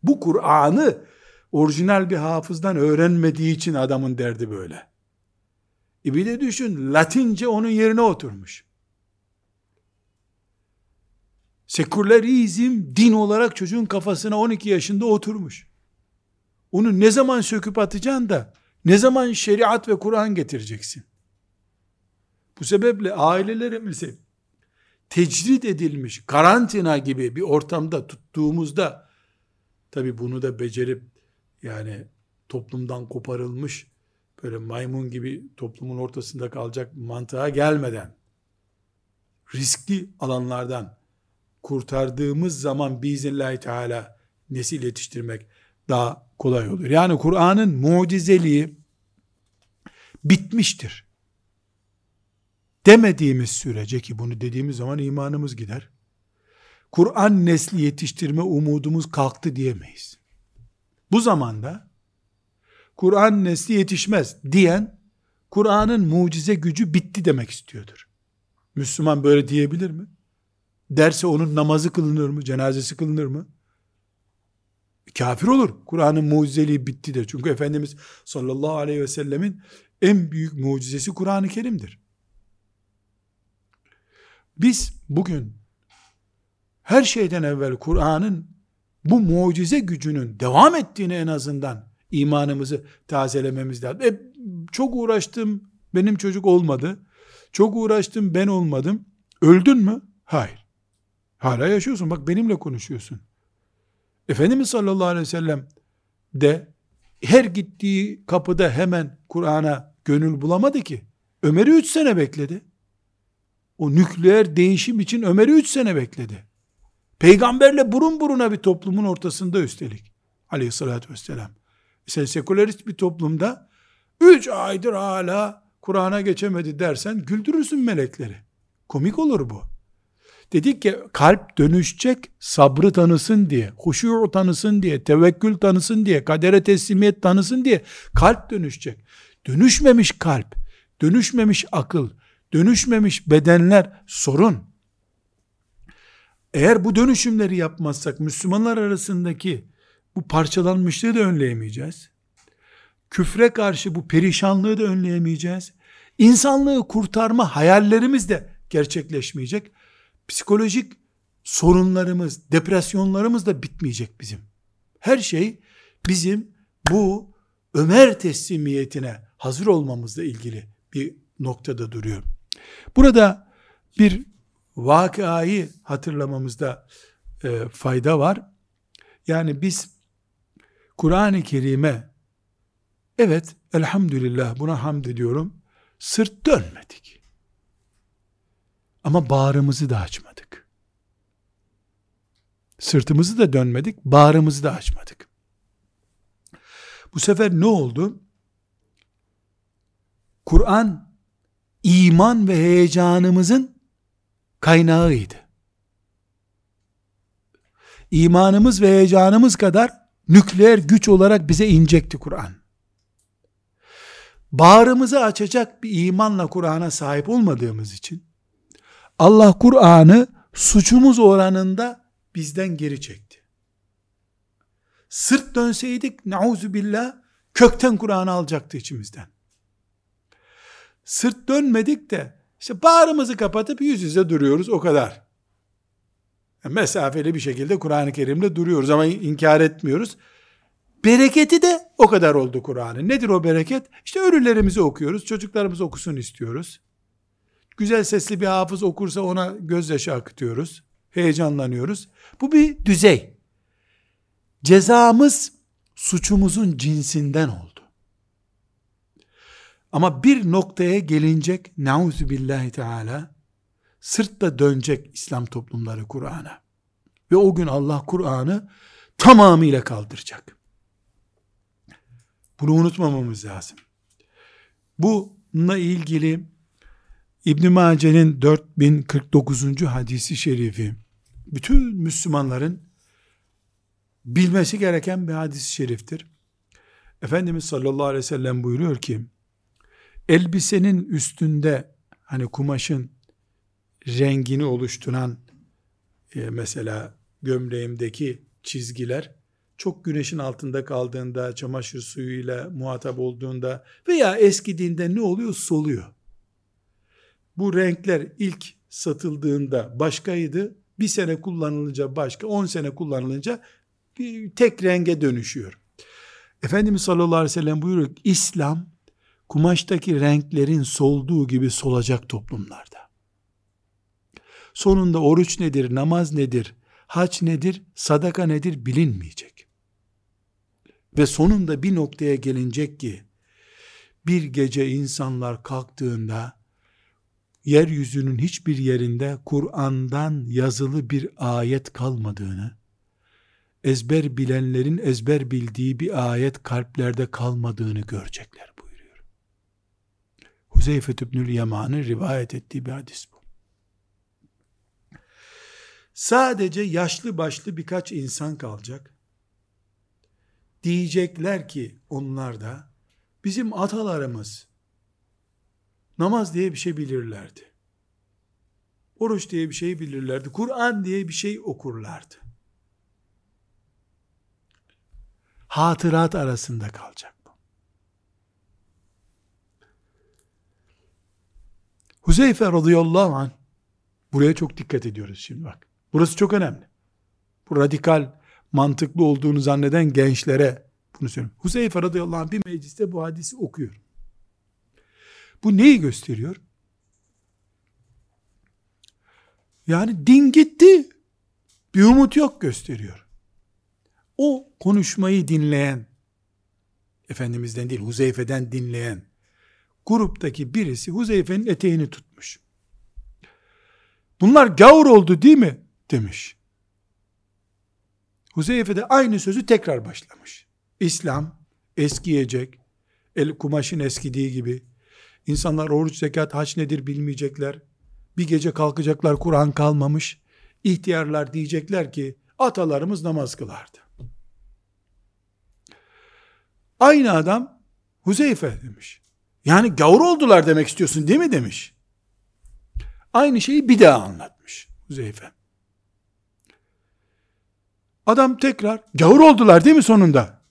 Bu Kur'an'ı orijinal bir hafızdan öğrenmediği için adamın derdi böyle. E bir de düşün Latince onun yerine oturmuş. Sekülerizm din olarak çocuğun kafasına 12 yaşında oturmuş. Onu ne zaman söküp atacaksın da ne zaman şeriat ve Kur'an getireceksin? Bu sebeple ailelerimizi tecrit edilmiş karantina gibi bir ortamda tuttuğumuzda tabi bunu da becerip yani toplumdan koparılmış böyle maymun gibi toplumun ortasında kalacak mantığa gelmeden riskli alanlardan kurtardığımız zaman biiznillahü teala nesil yetiştirmek daha kolay olur. Yani Kur'an'ın mucizeliği bitmiştir. Demediğimiz sürece ki bunu dediğimiz zaman imanımız gider. Kur'an nesli yetiştirme umudumuz kalktı diyemeyiz. Bu zamanda Kur'an nesli yetişmez diyen Kur'an'ın mucize gücü bitti demek istiyordur. Müslüman böyle diyebilir mi? Derse onun namazı kılınır mı? Cenazesi kılınır mı? Kafir olur. Kur'an'ın mucizeliği bitti der. Çünkü Efendimiz sallallahu aleyhi ve sellemin en büyük mucizesi Kur'an-ı Kerim'dir. Biz bugün her şeyden evvel Kur'an'ın bu mucize gücünün devam ettiğini en azından imanımızı tazelememiz lazım. E, çok uğraştım, benim çocuk olmadı. Çok uğraştım, ben olmadım. Öldün mü? Hayır. Hala yaşıyorsun. Bak benimle konuşuyorsun. Efendimiz sallallahu aleyhi ve sellem de her gittiği kapıda hemen Kur'an'a gönül bulamadı ki. Ömer'i üç sene bekledi. O nükleer değişim için Ömer'i üç sene bekledi. Peygamberle burun buruna bir toplumun ortasında üstelik. Aleyhissalatü vesselam. Sen sekülerist bir toplumda üç aydır hala Kur'an'a geçemedi dersen güldürürsün melekleri. Komik olur bu. Dedik ki kalp dönüşecek sabrı tanısın diye, huşu tanısın diye, tevekkül tanısın diye, kadere teslimiyet tanısın diye kalp dönüşecek. Dönüşmemiş kalp dönüşmemiş akıl, dönüşmemiş bedenler sorun. Eğer bu dönüşümleri yapmazsak Müslümanlar arasındaki bu parçalanmışlığı da önleyemeyeceğiz. Küfre karşı bu perişanlığı da önleyemeyeceğiz. İnsanlığı kurtarma hayallerimiz de gerçekleşmeyecek. Psikolojik sorunlarımız, depresyonlarımız da bitmeyecek bizim. Her şey bizim bu Ömer teslimiyetine hazır olmamızla ilgili bir noktada duruyor. Burada bir vakayı hatırlamamızda e, fayda var. Yani biz Kur'an-ı Kerim'e evet elhamdülillah buna hamd ediyorum sırt dönmedik. Ama bağrımızı da açmadık. Sırtımızı da dönmedik, bağrımızı da açmadık. Bu sefer ne oldu? Kur'an iman ve heyecanımızın kaynağıydı. İmanımız ve heyecanımız kadar nükleer güç olarak bize inecekti Kur'an. Bağrımızı açacak bir imanla Kur'an'a sahip olmadığımız için Allah Kur'an'ı suçumuz oranında bizden geri çekti. Sırt dönseydik nauzu billah kökten Kur'an'ı alacaktı içimizden. Sırt dönmedik de işte bağrımızı kapatıp yüz yüze duruyoruz o kadar. mesafeli bir şekilde Kur'an-ı Kerim'de duruyoruz ama inkar etmiyoruz. Bereketi de o kadar oldu Kur'an'ın. Nedir o bereket? İşte ölülerimizi okuyoruz, çocuklarımız okusun istiyoruz. Güzel sesli bir hafız okursa ona gözyaşı akıtıyoruz. Heyecanlanıyoruz. Bu bir düzey. Cezamız suçumuzun cinsinden oldu. Ama bir noktaya gelinecek nauzu billahi teala sırtla dönecek İslam toplumları Kur'an'a. Ve o gün Allah Kur'an'ı tamamıyla kaldıracak. Bunu unutmamamız lazım. Bununla ilgili İbn Mace'nin 4049. hadisi şerifi bütün Müslümanların bilmesi gereken bir hadis-i şeriftir. Efendimiz sallallahu aleyhi ve sellem buyuruyor ki elbisenin üstünde hani kumaşın rengini oluşturan e, mesela gömleğimdeki çizgiler çok güneşin altında kaldığında, çamaşır suyuyla muhatap olduğunda veya eskidiğinde ne oluyor? Soluyor. Bu renkler ilk satıldığında başkaydı. Bir sene kullanılınca başka, on sene kullanılınca bir tek renge dönüşüyor. Efendimiz sallallahu aleyhi ve sellem buyuruyor İslam kumaştaki renklerin solduğu gibi solacak toplumlarda. Sonunda oruç nedir, namaz nedir, haç nedir, sadaka nedir bilinmeyecek. Ve sonunda bir noktaya gelinecek ki, bir gece insanlar kalktığında, yeryüzünün hiçbir yerinde Kur'an'dan yazılı bir ayet kalmadığını, ezber bilenlerin ezber bildiği bir ayet kalplerde kalmadığını görecekler buyuruyor. Huzeyfe Tübnül Yaman'ın rivayet ettiği bir hadis bu. Sadece yaşlı başlı birkaç insan kalacak. Diyecekler ki onlar da bizim atalarımız namaz diye bir şey bilirlerdi. Oruç diye bir şey bilirlerdi. Kur'an diye bir şey okurlardı. Hatırat arasında kalacak bu. Huzeyfe radıyallahu anh buraya çok dikkat ediyoruz şimdi bak. Burası çok önemli. Bu radikal mantıklı olduğunu zanneden gençlere bunu söylüyorum. Huzeyfe radıyallahu anh bir mecliste bu hadisi okuyor. Bu neyi gösteriyor? Yani din gitti. Bir umut yok gösteriyor. O konuşmayı dinleyen, Efendimiz'den değil Huzeyfe'den dinleyen gruptaki birisi Huzeyfe'nin eteğini tutmuş. Bunlar gavur oldu değil mi? demiş. Huzeyfe de aynı sözü tekrar başlamış. İslam eskiyecek, el kumaşın eskidiği gibi, insanlar oruç, zekat, haç nedir bilmeyecekler, bir gece kalkacaklar Kur'an kalmamış, ihtiyarlar diyecekler ki, atalarımız namaz kılardı. Aynı adam, Huzeyfe demiş. Yani gavur oldular demek istiyorsun değil mi demiş. Aynı şeyi bir daha anlatmış Huzeyfe. Adam tekrar gavur oldular değil mi sonunda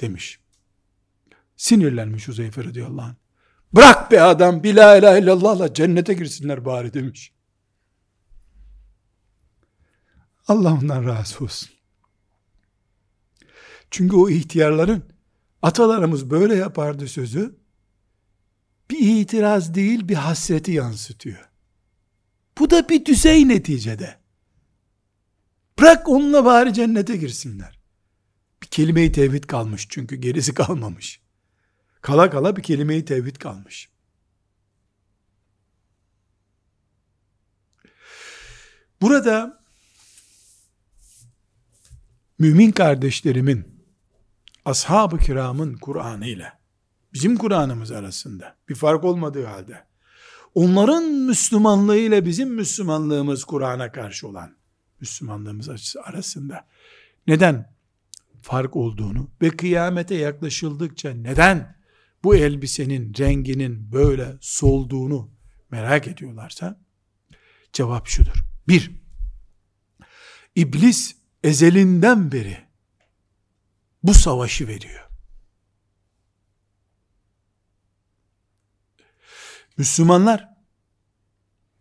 demiş. Sinirlenmiş Huzeyfe radıyallahu anh. Bırak be adam bir la ilahe illallahla cennete girsinler bari demiş. Allah ondan razı olsun. Çünkü o ihtiyarların atalarımız böyle yapardı sözü bir itiraz değil bir hasreti yansıtıyor. Bu da bir düzey neticede. Bırak onunla bari cennete girsinler. Bir kelime-i tevhid kalmış çünkü gerisi kalmamış. Kala kala bir kelime-i tevhid kalmış. Burada mümin kardeşlerimin ashab-ı kiramın Kur'an'ı ile bizim Kur'an'ımız arasında bir fark olmadığı halde onların Müslümanlığı ile bizim Müslümanlığımız Kur'an'a karşı olan Müslümanlığımız açısı arasında neden fark olduğunu ve kıyamete yaklaşıldıkça neden bu elbisenin renginin böyle solduğunu merak ediyorlarsa cevap şudur. Bir, İblis ezelinden beri bu savaşı veriyor. Müslümanlar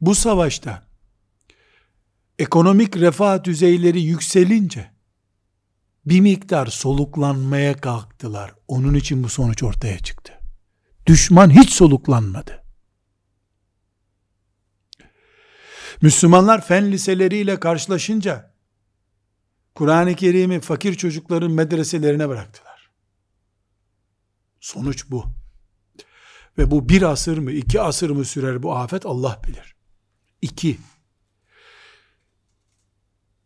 bu savaşta ekonomik refah düzeyleri yükselince bir miktar soluklanmaya kalktılar. Onun için bu sonuç ortaya çıktı. Düşman hiç soluklanmadı. Müslümanlar fen liseleriyle karşılaşınca Kur'an-ı Kerim'i fakir çocukların medreselerine bıraktılar. Sonuç bu. Ve bu bir asır mı, iki asır mı sürer bu afet Allah bilir. İki,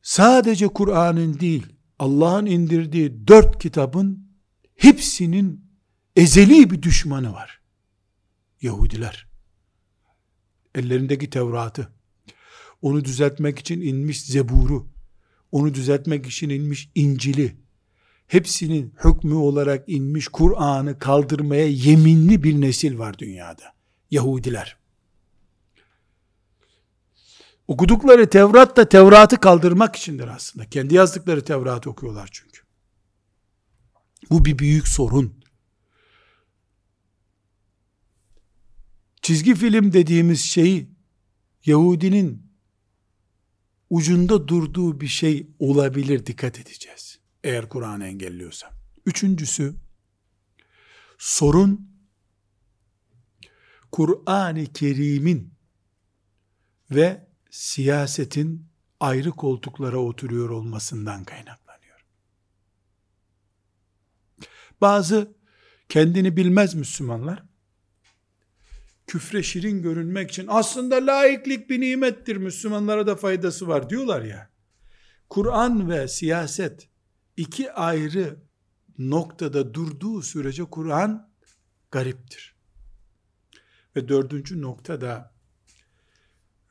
sadece Kur'an'ın değil, Allah'ın indirdiği dört kitabın hepsinin ezeli bir düşmanı var. Yahudiler. Ellerindeki Tevrat'ı, onu düzeltmek için inmiş Zebur'u, onu düzeltmek için inmiş İncil'i, hepsinin hükmü olarak inmiş Kur'an'ı kaldırmaya yeminli bir nesil var dünyada. Yahudiler. Okudukları Tevrat da Tevrat'ı kaldırmak içindir aslında. Kendi yazdıkları Tevrat'ı okuyorlar çünkü. Bu bir büyük sorun. Çizgi film dediğimiz şeyi Yahudinin ucunda durduğu bir şey olabilir dikkat edeceğiz. Eğer Kur'an engelliyorsa. Üçüncüsü sorun Kur'an-ı Kerim'in ve siyasetin ayrı koltuklara oturuyor olmasından kaynaklanıyor. Bazı kendini bilmez Müslümanlar küfre şirin görünmek için aslında laiklik bir nimettir Müslümanlara da faydası var diyorlar ya. Kur'an ve siyaset iki ayrı noktada durduğu sürece Kur'an gariptir. Ve dördüncü noktada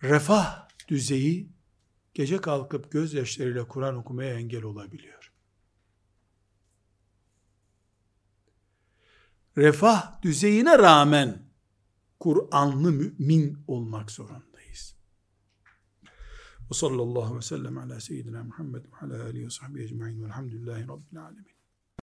refah düzeyi gece kalkıp gözyaşlarıyla Kur'an okumaya engel olabiliyor. Refah düzeyine rağmen Kur'anlı mümin olmak zorundayız. Ve sallallahu ve sellem ala seyyidina Muhammed ve ala alihi ve sahbihi ecma'in velhamdülillahi rabbil alemin.